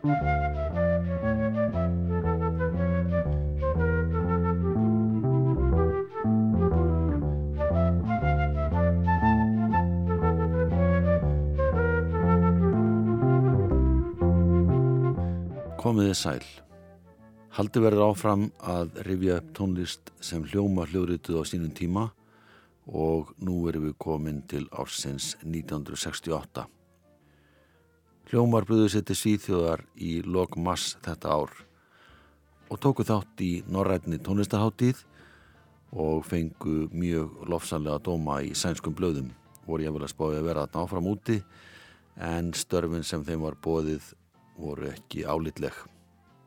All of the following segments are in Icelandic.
Komiði sæl. Haldi verður áfram að rifja upp tónlist sem hljóma hljóðrituð á sínum tíma og nú erum við komin til ársins 1968. Hljómar bröðu sér til Svíþjóðar í lok mass þetta ár og tóku þátt í norrætni tónlistarháttíð og fengu mjög lofsanlega dóma í sænskum blöðum. Voru ég vel að spáði að vera þarna áfram úti en störfin sem þeim var bóðið voru ekki álitleg.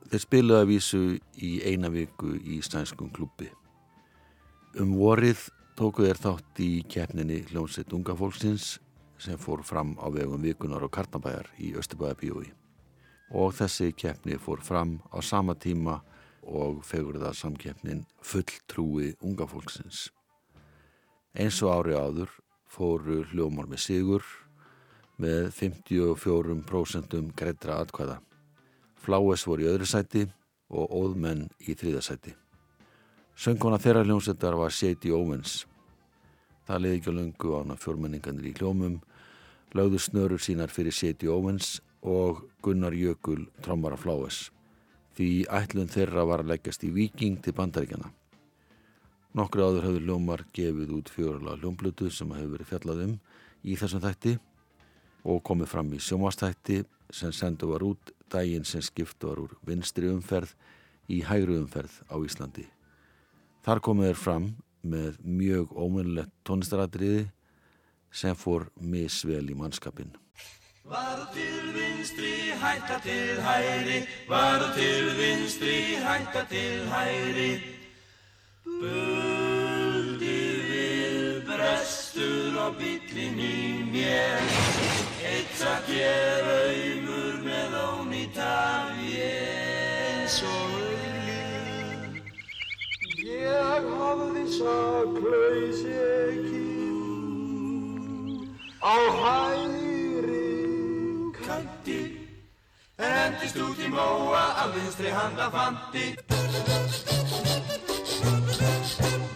Þeir spilaði að vísu í eina viku í sænskum klubbi. Um vorið tóku þeir þátt í keppninni hljómsveit unga fólksins sem fór fram á vegum vikunar og karnabæjar í Östubæðabíói. Og þessi keppni fór fram á sama tíma og fegur það samkeppnin fulltrúi unga fólksins. Eins og ári áður fóru hljómar með sigur með 54% greiðra atkvæða. Fláes voru í öðru sæti og óðmenn í þriðasæti. Söngkona þeirra hljómsveitar var Shady Owens. Það leiði ekki á lungu ána fjórmenninganir í hljómum, lögðu snörur sínar fyrir Shady Owens og Gunnar Jökul trommara Fláes. Því ætlun þeirra var að leggjast í viking til bandaríkjana. Nokkru áður höfðu hljómar gefið út fjórala hljómblutu sem hefur verið fjallað um í þessum þætti og komið fram í sjómastætti sem sendu var út daginn sem skipt var úr vinstri umferð í hægru umferð á Íslandi. Þar komið þeir fram með mjög ómunlegt tónistaratriði sem fór misvel í mannskapin. Varu til vinstri, hætta til hæri, varu til vinstri, hætta til hæri, buldi við brestur og byllin í mér. Eitt að gera auðmur með eins og auðlíð. Ég hafði saklaus ekki á hægri kanti en endist út í móa af vinstri handa fandi.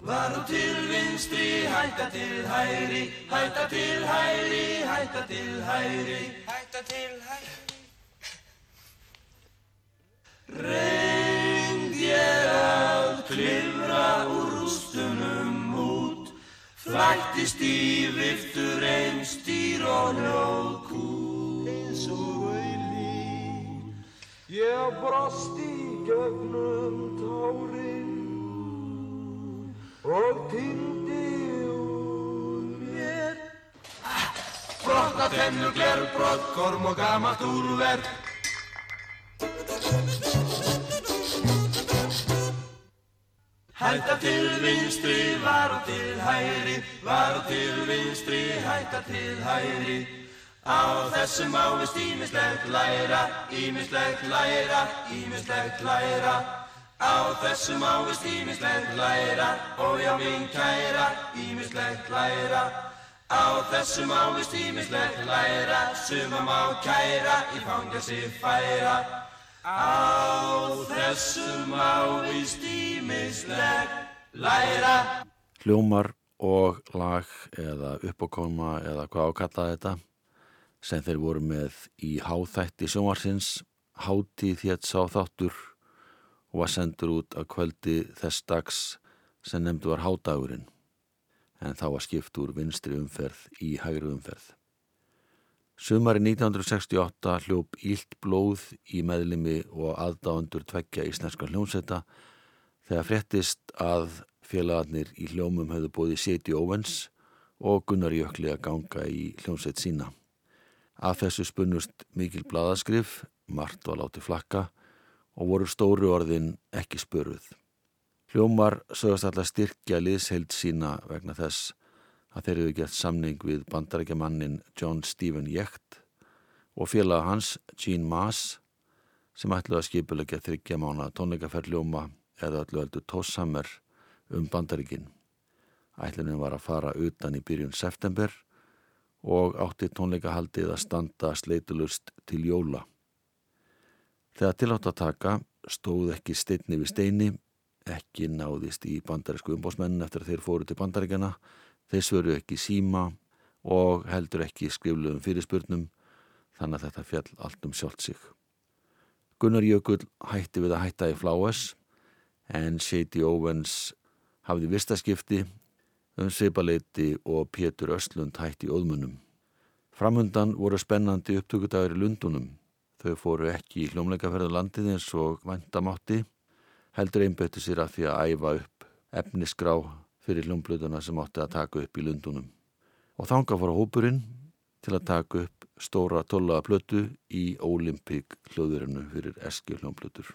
Varum til vinstri, hætta til hæri, hætta til hæri, hætta til hæri, hætta til hæri. Flættist í viftur einn stýr og hljóðkút. Eins og auðlín, ég brost í gögnum tárin, og týndi úr mér Brotna tennur, glerur, brott, korm og gamalt úrverk til vinstri, varu til hæri, varu til vinstri, hætta til hæri Á þessum ávist ímislegt læra, ímislegt læra, ímislegt læra Á þessum ávist ímislegt læra, og já minn kæra, ímislegt læra. Á þessum ávist ímislegt læra, sumam á kæra, í fangasi færa. Á þessum ávist ímislegt læra. Hljómar og lag eða uppokoma eða hvað ákallaði þetta sem þeir voru með í háþætti sjómarsins, hátíð hétt sá þáttur og var sendur út að kvöldi þess dags sem nefndu var hádagurinn en þá var skipt úr vinstri umferð í hægri umferð. Sumari 1968 hljóp ílt blóð í meðlimi og aðdáendur tveggja íslenska hljómsetta þegar fréttist að félagarnir í hljómum höfðu bóði Seti Owens og Gunnar Jökli að ganga í hljómsett sína. Af þessu spunnust mikil bladarskrif, margt var látið flakka og voru stóru orðin ekki spöruð. Hljómar sögast alltaf styrkja liðsheild sína vegna þess að þeir eru gett samning við bandarækjamannin John Stephen Jecht og félaga hans Gene Maas sem ætluði að skipulegja þryggja mána tónleikaferð Hljóma eða öllu öllu tóssammer um bandaríkin. Ætlunin var að fara utan í byrjun september og átti tónleikahaldið að standa sleitulust til jóla. Þegar tilátt að taka stóð ekki steinni við steini, ekki náðist í bandarísku umbósmenn eftir að þeir fóru til bandaríkjana, þeir svöru ekki síma og heldur ekki skrifluðum fyrirspurnum þannig að þetta fjall allt um sjálft sig. Gunnar Jökull hætti við að hætta í Fláes en Shady Owens hafði vistaskipti um Svipaleiti og Pétur Östlund hætti óðmunum. Framundan voru spennandi upptökudagur í Lundunum. Þau fóru ekki í hljómleikaferðu landið eins og vandamátti, heldur einböttu sér að því að æfa upp efnisgrá fyrir hljómblöðuna sem átti að taka upp í Lundunum. Og þanga fór hópurinn til að taka upp stóra tollaða plötu í Ólimpík hljóðurinnu fyrir eski hljómblöður.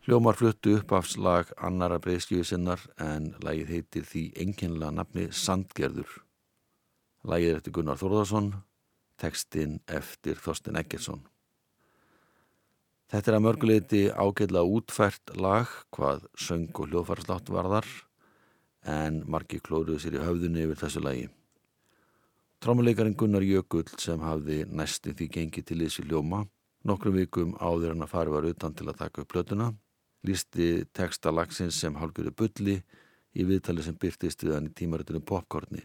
Hljómar fluttu upp af slag annara breyskjöðu sinnar en lægið heitir því enginlega nafni Sandgerður. Lægið er eftir Gunnar Þórðarsson, tekstinn eftir Þorsten Eggertsson. Þetta er að mörguleiti ágætla útfært lag hvað söng og hljóðfarslátt varðar en margi klóruðu sér í höfðunni yfir þessu lægi. Trámuleikarin Gunnar Jökull sem hafði næstin því gengið til þessi hljóma nokkrum vikum áður hann að fari var utan til að taka upp plötuna lísti texta lagsins sem hálfgjörðu bulli í viðtali sem byrtist við hann í tímaritinu popkorni.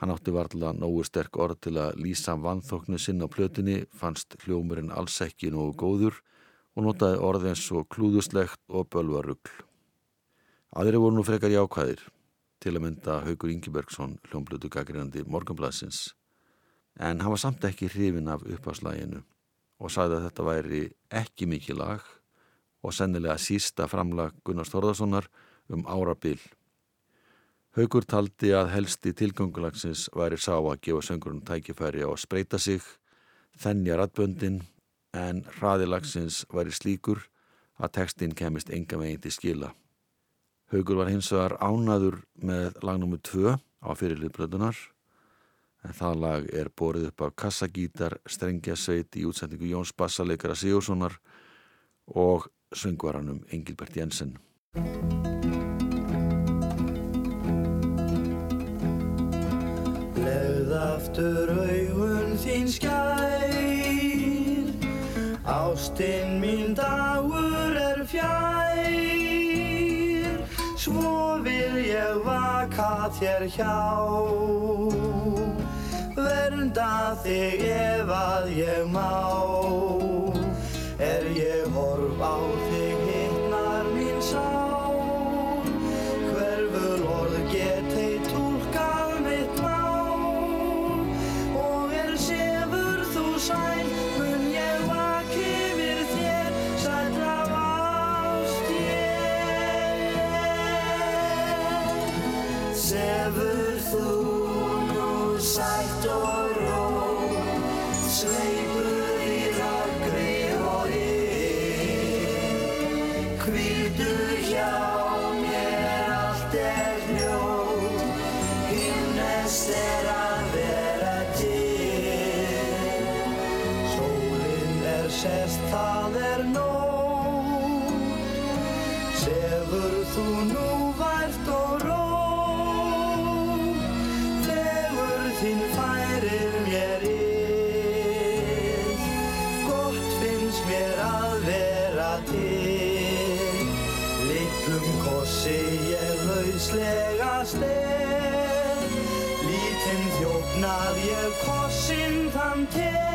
Hann átti varðla nógu sterk orð til að lýsa vanþóknu sinn á plötunni, fannst hljómurinn alls ekki nógu góður og notaði orð eins og klúðuslegt og bölvarugl. Aðri voru nú frekar jákvæðir til að mynda Haugur Ingebergsson, hljómblötu gaggrínandi Morgonblassins, en hann var samt ekki hrifin af uppáslæginu og sagði að þetta væri ekki mikið lag og sennilega sísta framlag Gunnars Þorðarssonar um árabil. Haugur taldi að helsti tilgangulagsins væri sá að gefa söngurinn tækifæri á að spreita sig, þennja ratböndin en hraðilagsins væri slíkur að tekstinn kemist enga megin til skila. Haugur var hins vegar ánaður með lagnúmu 2 á fyrirliðbröðunar en það lag er borið upp af kassagítar, strengjasveit í útsendingu Jóns Bassaleikara Sigurssonar og söngvaranum Engilbert Jensen. Leð aftur augun þín skær Ástinn mín dagur er fjær svo vil ég vaka þér hjá. Vernda þig ef að ég má, er ég horf á þú nú vært og ró Þegur þín færir mér yll Gott finnst mér að vera til. Litlum kossi ég lauslega stel Lítinn þjófnað ég kossin þann tel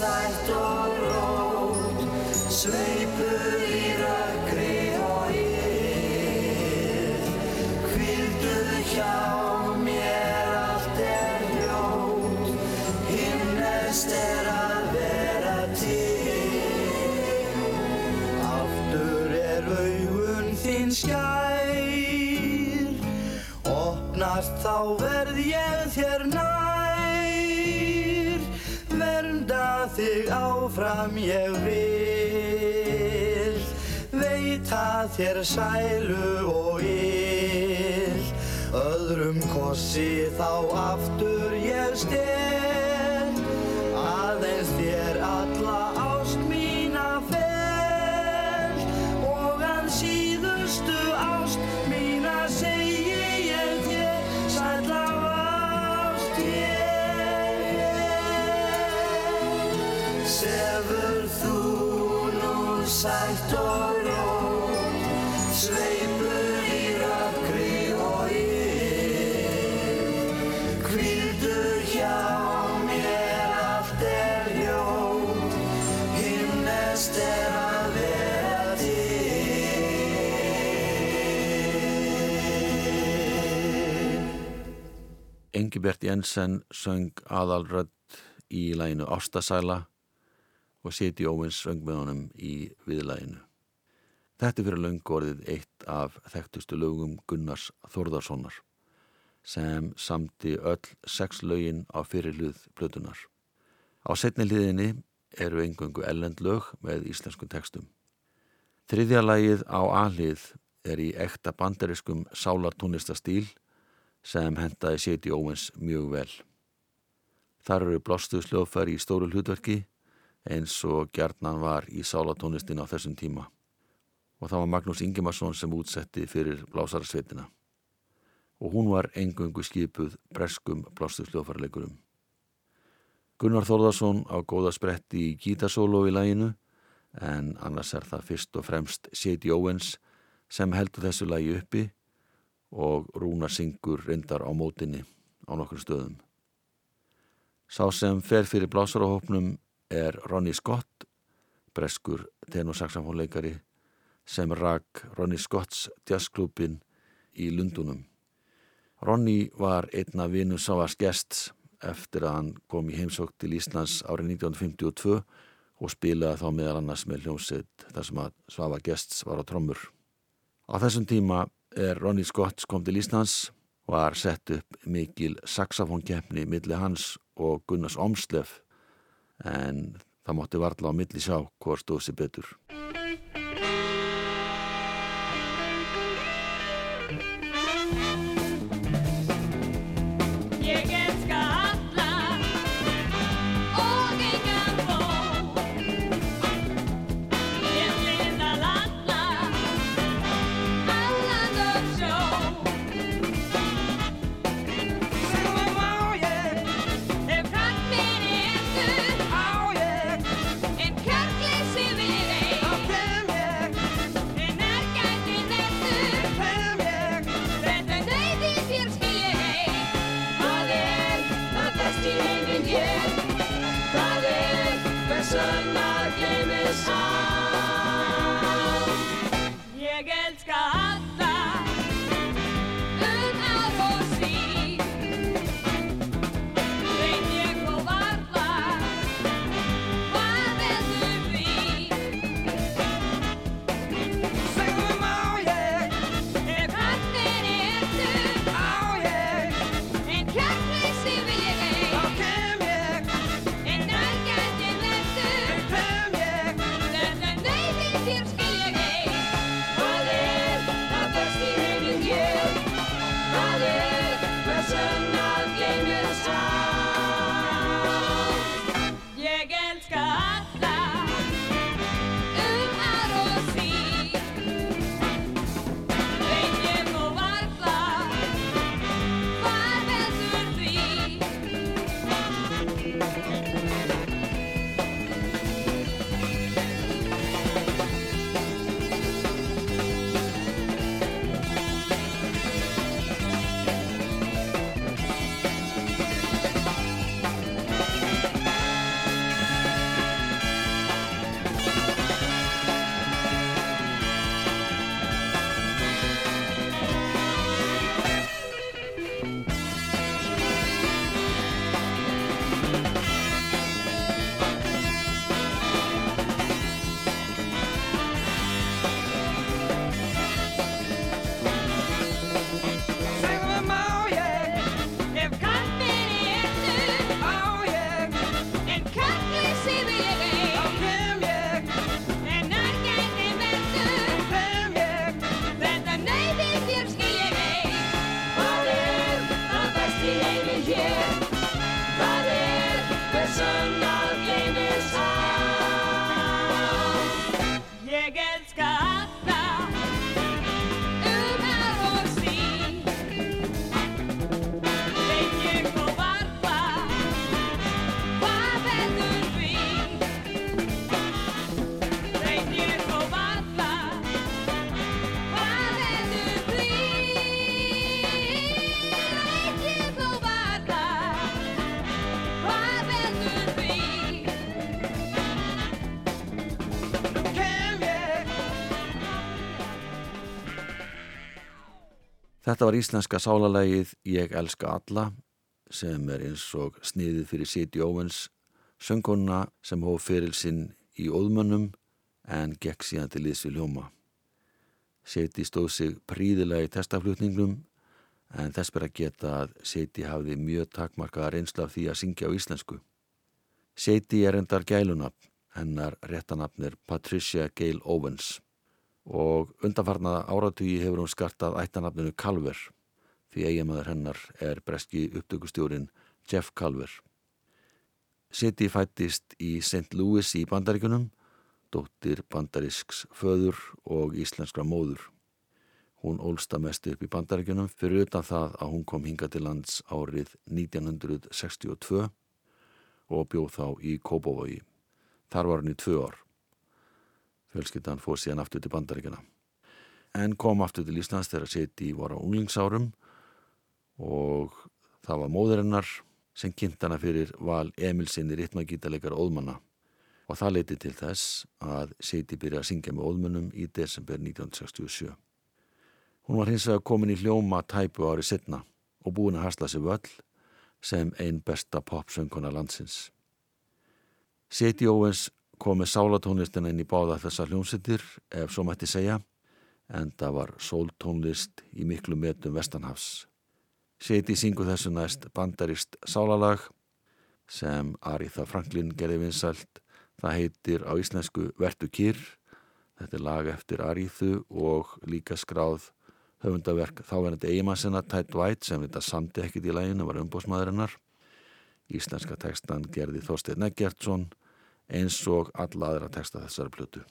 nú sætt og rót þér sælu og ill. Öðrum kossi þá aftur ég stel Engibert Jensen söng aðalrödd í læginu Ástasæla og Siti Óvins söng með honum í viðlæginu. Þetta fyrir löngu orðið eitt af þekktustu lögum Gunnars Þórðarssonar sem samti öll sex lögin á fyrirluð plötunar. Á setni liðinni eru engungu ellend lög með íslenskum textum. Þriðja lagið á aðlið er í ekta bandariskum sálartónlistastíl sem hendaði Seti Óvins mjög vel. Þar eru blástuð sljóðfæri í stóru hlutverki eins og gjarnan var í sálatónlistin á þessum tíma. Og það var Magnús Ingimarsson sem útsetti fyrir blásarasveitina. Og hún var engungu skipuð breskum blástuð sljóðfæraleikurum. Gunnar Þórðarsson á góða spretti í gítasólo í læginu en annars er það fyrst og fremst Seti Óvins sem heldur þessu lægi uppi og Rúnar syngur reyndar á mótinni á nokkur stöðum. Sá sem fer fyrir blásarahópnum er Ronny Scott, breskur tenorsaxafónleikari sem rak Ronny Scotts jazzklubin í Lundunum. Ronny var einna vinnu Savas Gests eftir að hann kom í heimsók til Íslands árið 1952 og spilaði þá meðal annars með hljómsett þar sem að Svafa Gests var á trommur. Á þessum tíma er Ronny Scott kom til Íslands var sett upp mikil saxafónkeppni milli hans og Gunnars Omslef en það mótti varla á milli sjá hvort stóð sér betur. Þetta var íslenska sálalægið Ég elska alla sem er eins og sniðið fyrir Siti Owens söngkonna sem hóf fyrir sinn í óðmönnum en gekk síðan til við ljóma. Siti stóð sig príðilega í testaflutningnum en þess ber að geta að Siti hafði mjög takmarkaða reynsla af því að syngja á íslensku. Siti er endar gælunafn, hennar réttanafn er Patricia Gail Owens og undanfarnaða áratugi hefur hún skartað ættanafninu Calver því eiginmaður hennar er breski upptökustjórin Jeff Calver. Siti fættist í St. Louis í bandaríkunum, dóttir bandarísks föður og íslenskra móður. Hún ólsta mest upp í bandaríkunum fyrir utan það að hún kom hinga til lands árið 1962 og bjóð þá í Kópavogi. Þar var í tvö ár. Fjölskyldan fór síðan aftur til bandaríkjana. En kom aftur til Íslands þegar Seti var á unglingsárum og það var móðurinnar sem kynnt hana fyrir val Emilsinni ritmagítalegara óðmanna og það leiti til þess að Seti byrja að syngja með óðmönnum í desember 1967. Hún var hins vegar komin í hljóma tæpu ári setna og búin að hasla sig völl sem einn besta popsöngkona landsins. Seti Owens kom með sálatónlistina inn í báða þessar hljómsittir ef svo mætti segja en það var sóltónlist í miklu metum vestanhafs. Seti syngu þessu næst bandarist sálalag sem Aritha Franklin gerði vinsælt. Það heitir á íslensku Vertu kýr. Þetta er lag eftir Arithu og líka skráð höfundaverk þáverandi eigimannsina Tætt White sem þetta samti ekkit í læginu var umbósmaðurinnar. Íslenska tekstan gerði Þorstein Eggertsson eins og alla aðra teksta þessari plötu.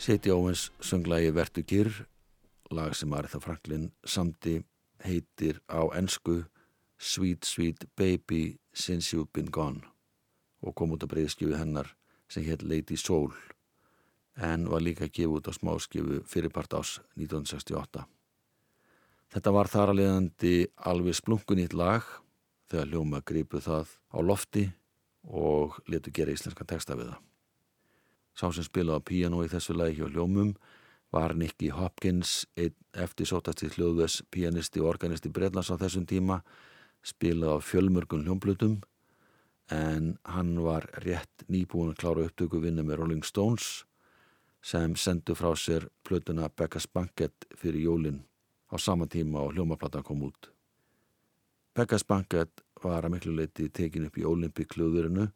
Seti Owens sönglægi Vertu Kyrr, lag sem Aretha Franklin samti heitir á ensku Sweet Sweet Baby Since You've Been Gone og kom út á breyðskjöfu hennar sem hétt Lady Soul en var líka gefið út á smáskjöfu fyrirpart ás 1968. Þetta var þar að leiðandi alveg splunkunýtt lag þegar hljóma gripu það á lofti og letu gera íslenska texta við það. Sá sem spilaði á píano í þessu lagi hjá hljómum var Nicky Hopkins, einn eftir sótasti hljóðves pianisti og organisti Breitlands á þessum tíma, spilaði á fjölmörgun hljómblutum en hann var rétt nýbúin að klára upptöku vinna með Rolling Stones sem sendu frá sér plötuna Becca's Banquet fyrir jólinn á sama tíma og hljómaplatan kom út. Becca's Banquet var að miklu leiti tekin upp í Olympic hljóðurinu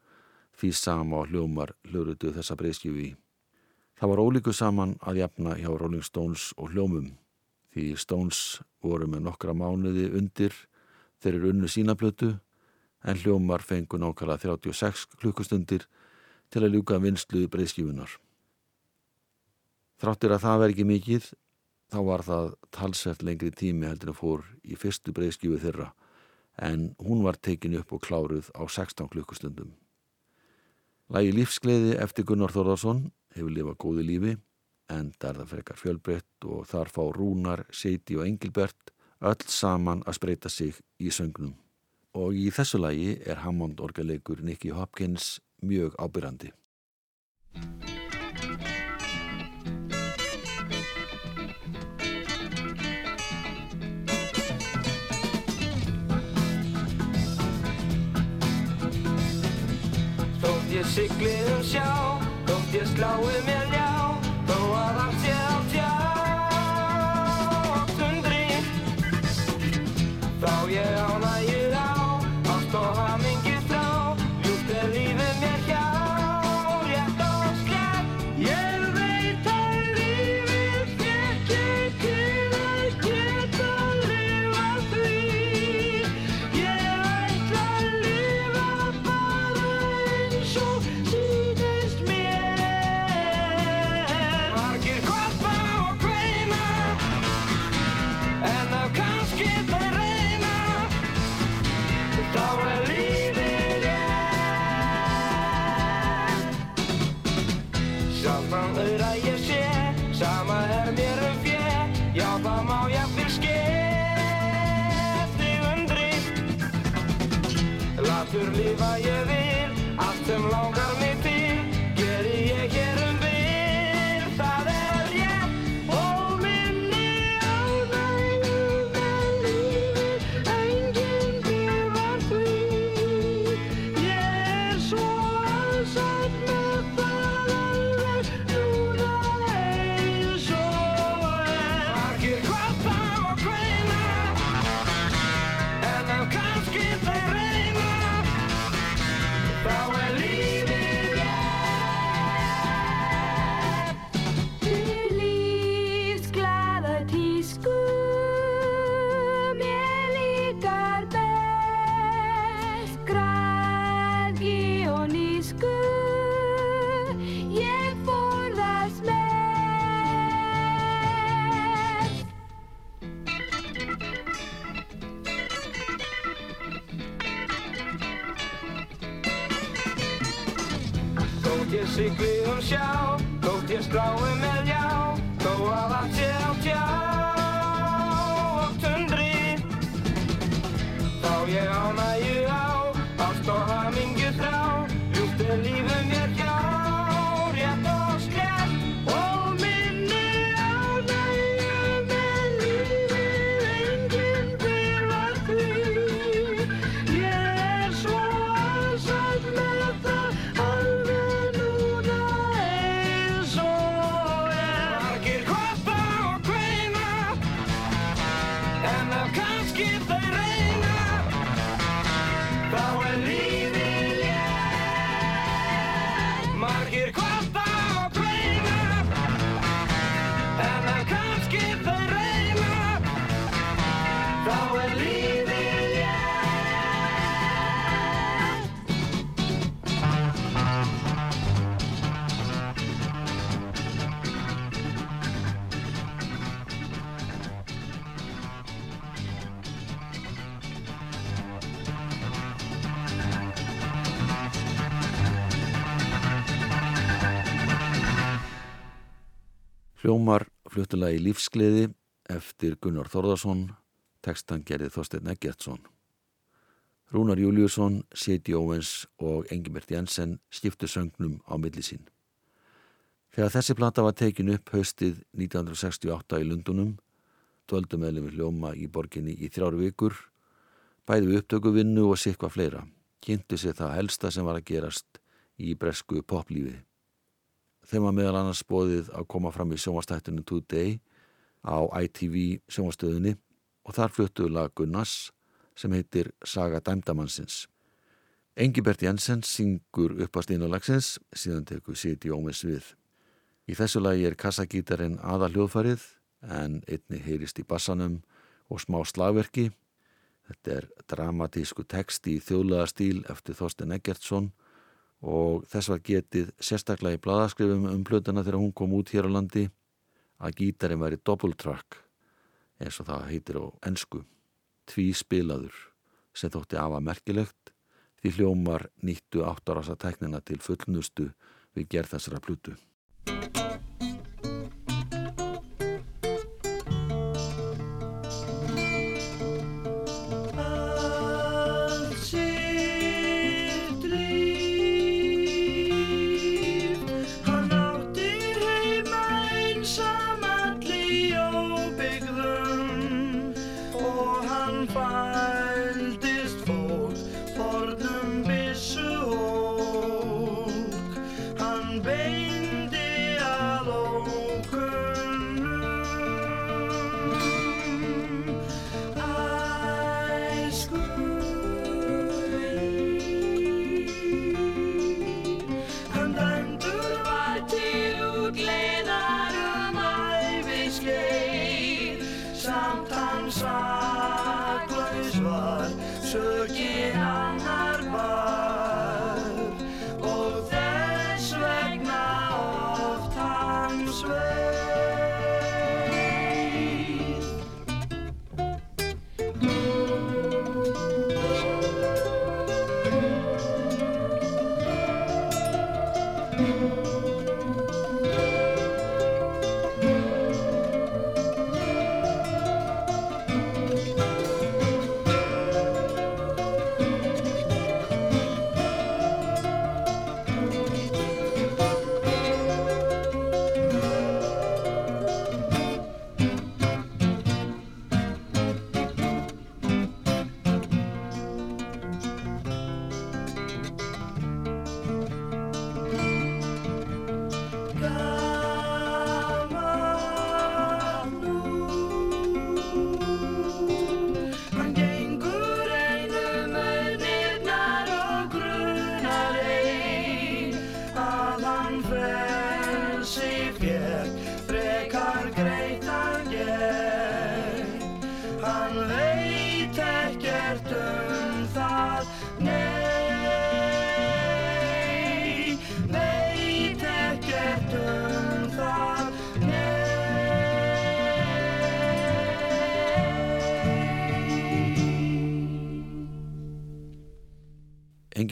því sama og hljómar hljórutu þessa breyskjöfu í. Það var ólíku saman að jafna hjá Rolling Stones og hljómum því Stones voru með nokkra mánuði undir þeir eru unnu sínaplötu en hljómar fengu nákvæmlega 36 klukkustundir til að ljúka vinslu breyskjöfunar. Þráttir að það veri ekki mikið þá var það talsett lengri tími heldur að fór í fyrstu breyskjöfu þeirra en hún var tekin upp og kláruð á 16 klukkustundum. Lægi lífsgleði eftir Gunnar Þórðarsson hefur lifað góði lífi en það er það frekar fjölbreytt og þar fá Rúnar, Seiti og Engilbert öll saman að spreita sig í söngnum. Og í þessu lægi er Hammond orgeleikur Nicky Hopkins mjög ábyrrandi. Þótt ég sigli um sjá, þótt ég slái Í lífsgleði eftir Gunnar Þórðarsson, tekstan gerði Þorstein Eggertsson. Rúnar Júliusson, Seti Óvens og Engibert Jensen skiptu söngnum á milli sín. Þegar þessi plata var tekin upp haustið 1968 í Lundunum, töldu meðlum við hljóma í borginni í þrjár vikur, bæði upptökuvinnu og sikva fleira, kynntu sér það helsta sem var að gerast í bresku poplífi. Þeim var meðal annars bóðið að koma fram í sjónvastættinu Today á ITV sjónvastöðunni og þar fluttuðu lag Gunnars sem heitir Saga Dæmdamannsins. Engibert Jensen syngur upp að steinulagsins, síðan tekur Siti Ómins við. Í þessu lagi er kassagítarinn aða hljóðfarið en einni heyrist í bassanum og smá slagverki. Þetta er dramatísku texti í þjóðlega stíl eftir Þorsten Eggertsson og þess var getið sérstaklega í bladaskrifum um plötuna þegar hún kom út hér á landi að gítarinn væri double track eins og það heitir á ennsku tví spilaður sem þótti afa merkilegt því hljómar nýttu áttarasa teknina til fullnustu við gerð þessara plutu.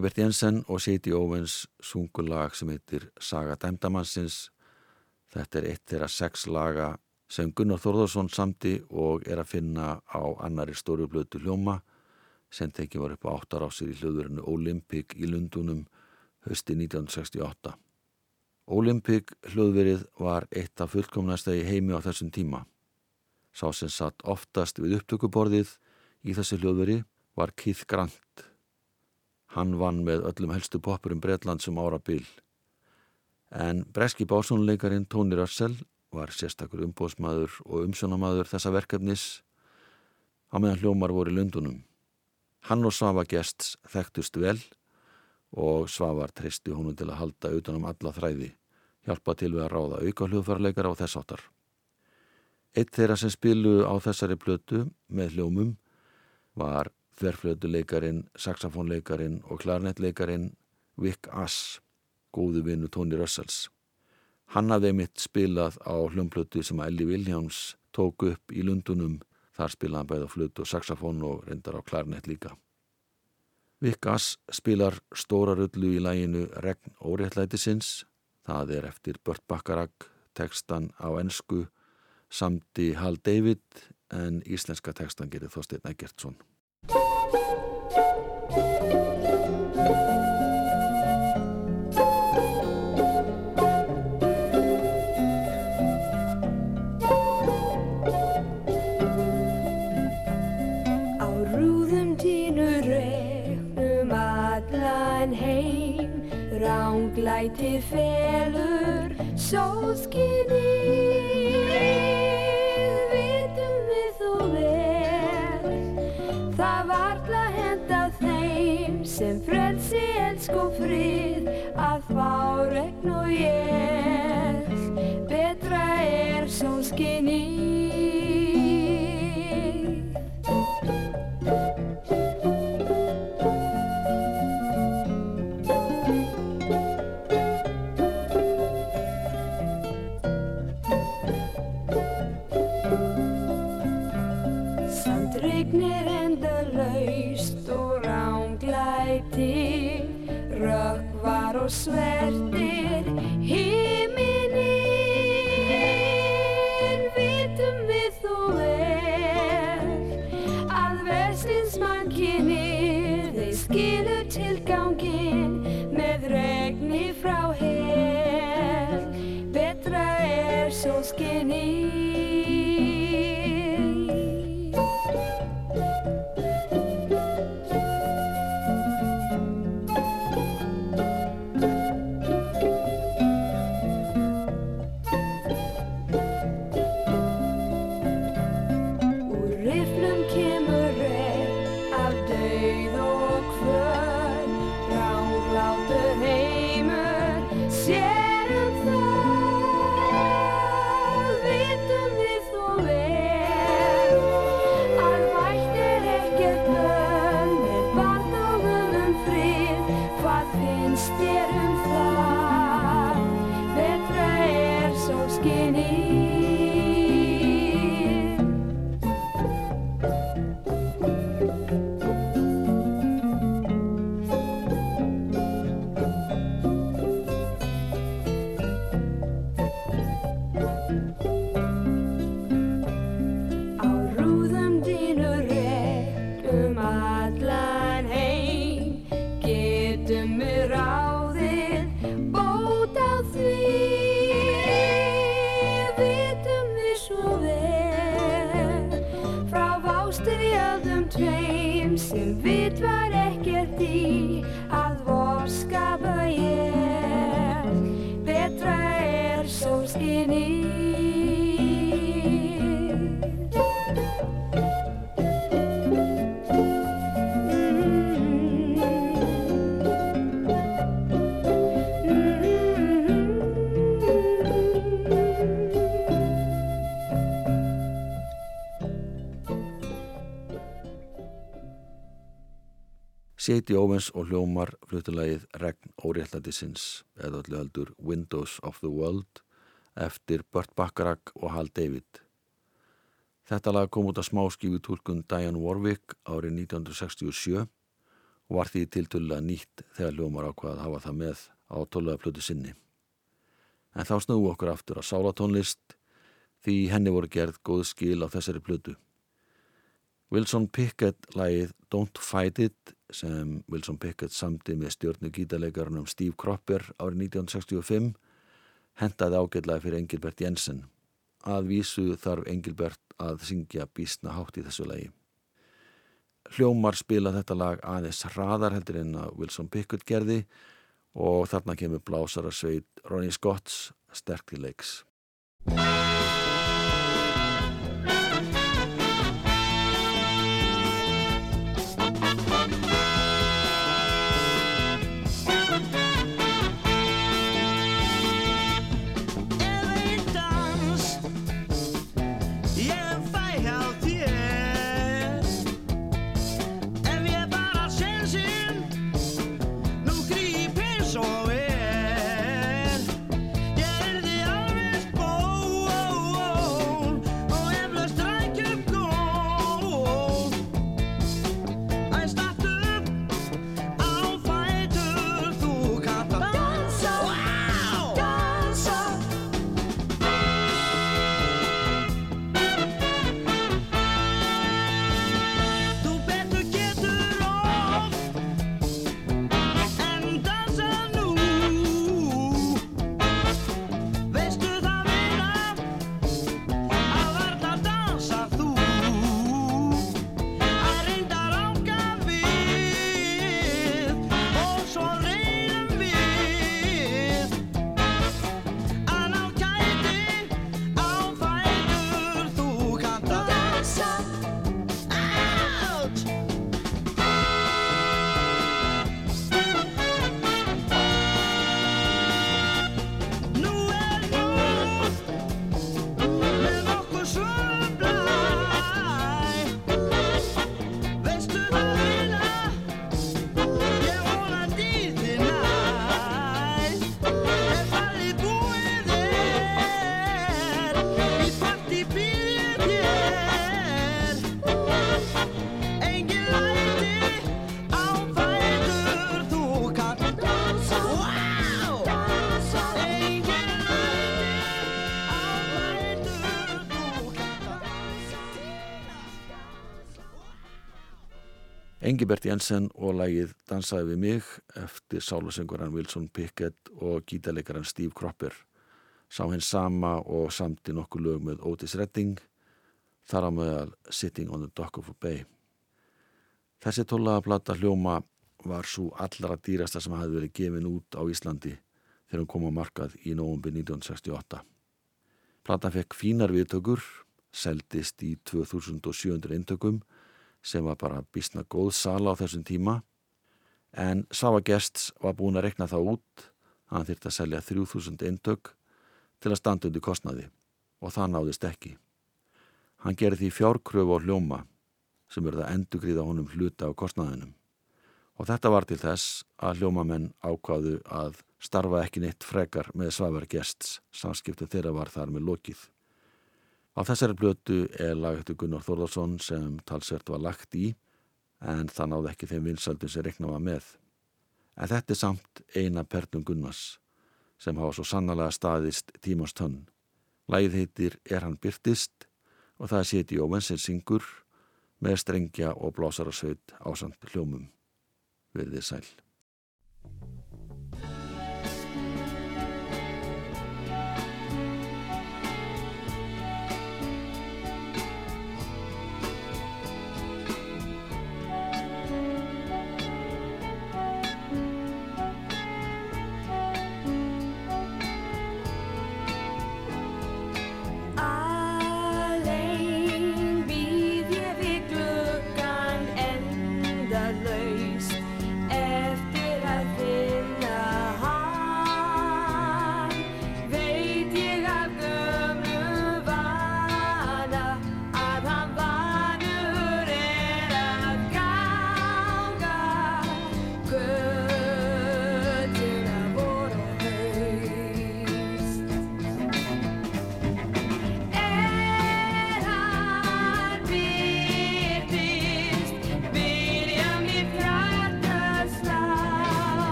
Engibert Jensen og Siti Óvens sungu lag sem heitir Saga Dæmdamannsins. Þetta er eitt þeirra sex laga sem Gunnar Þórðarsson samti og er að finna á annari stóru blötu hljóma sem tekið var upp á áttar á sér í hljóðurinu Olympic í Lundunum hösti 1968. Olympic hljóðverið var eitt af fullkomnasta í heimi á þessum tíma. Sá sem satt oftast við upptökuborðið í þessu hljóðveri var Keith Grant. Hann vann með öllum helstu poppurum Bretland sem ára bil. En breski básónuleikarin Tony Russell var sérstakur umbóðsmaður og umsjónamaður þessa verkefnis á meðan hljómar voru í Lundunum. Hann og Svava Gests þekktust vel og Svavar treysti honum til að halda utanum alla þræði, hjálpa til við að ráða auka hljóðfærleikara og þess áttar. Eitt þeirra sem spilu á þessari plötu með hljómum var þverflötuleikarin, saxofónleikarin og klarnettleikarin Vic Ass, góðu vinnu Tony Russells. Hann hafði mitt spilað á hljómplötu sem Ellie Williams tók upp í Lundunum, þar spilaði hann bæða flötu og saxofón og reyndar á klarnett líka. Vic Ass spilar stóra rullu í læginu Regn óréttlætisins, það er eftir Bört Bacharach, Tekstan á ensku samti Hal David en íslenska tekstan gerir Þorstein Eggertsson. Ránglæti felur sólskinni Vitum við þó vel. Það varla henda þeim sem frelsi elsk og frið. Að fá regn og ég Séti Óvens og hljómar flutulagið Regn óréttlætisins eða öllu heldur Windows of the World eftir Burt Bacharach og Hal David. Þetta lag kom út af smáskífu túlkun Diane Warwick árið 1967 og var því tiltölulega nýtt þegar hljómar ákvað að hafa það með á tólulega plötu sinni. En þá snúi okkur aftur að sálatónlist því henni voru gerð góð skil á þessari plötu. Wilson Pickett lagið Don't Fight It sem Wilson Pickett samti með stjórnu gítarleikarunum Steve Cropper árið 1965 hendaði ágætlega fyrir Engilbert Jensen. Að vísu þarf Engilbert að syngja bísna hátt í þessu lagi. Hljómar spila þetta lag aðeins hraðar heldur en að Wilson Pickett gerði og þarna kemur blásara sveit Ronnie Scotts sterk til leiks. Engibert Jensen og lægið Dansaði við mig eftir sálusöngurann Wilson Pickett og gítarleikarann Steve Cropper. Sá hinn sama og samti nokkuð lög með Otis Redding, þar á meðal Sitting on the Dock of a Bay. Þessi tólaða plata hljóma var svo allra dýrasta sem hafði verið gefin út á Íslandi þegar hún kom á markað í nógumbi 1968. Platan fekk fínar viðtökur, seldist í 2700 eintökum sem var bara bísna góð sala á þessum tíma en Sava Gests var búin að rekna það út hann þyrti að selja 3000 eintök til að standa undir kostnaði og það náðist ekki. Hann gerði því fjárkröfu á hljóma sem verða endugriða honum hluta á kostnaðinum og þetta var til þess að hljómamenn ákváðu að starfa ekki neitt frekar með Svavar Gests samskiptu þeirra var þar með lokið. Á þessari blötu er lagættu Gunnar Þórðarsson sem talsvert var lagt í en það náði ekki þeim vinsaldum sem rekna var með. En þetta er samt eina pernum Gunnars sem hafa svo sannlega staðist tímans tönn. Lægið heitir Er hann byrtist og það séti Jóvensir syngur með strengja og blásarasveit ásand hljómum. Verðið sæl.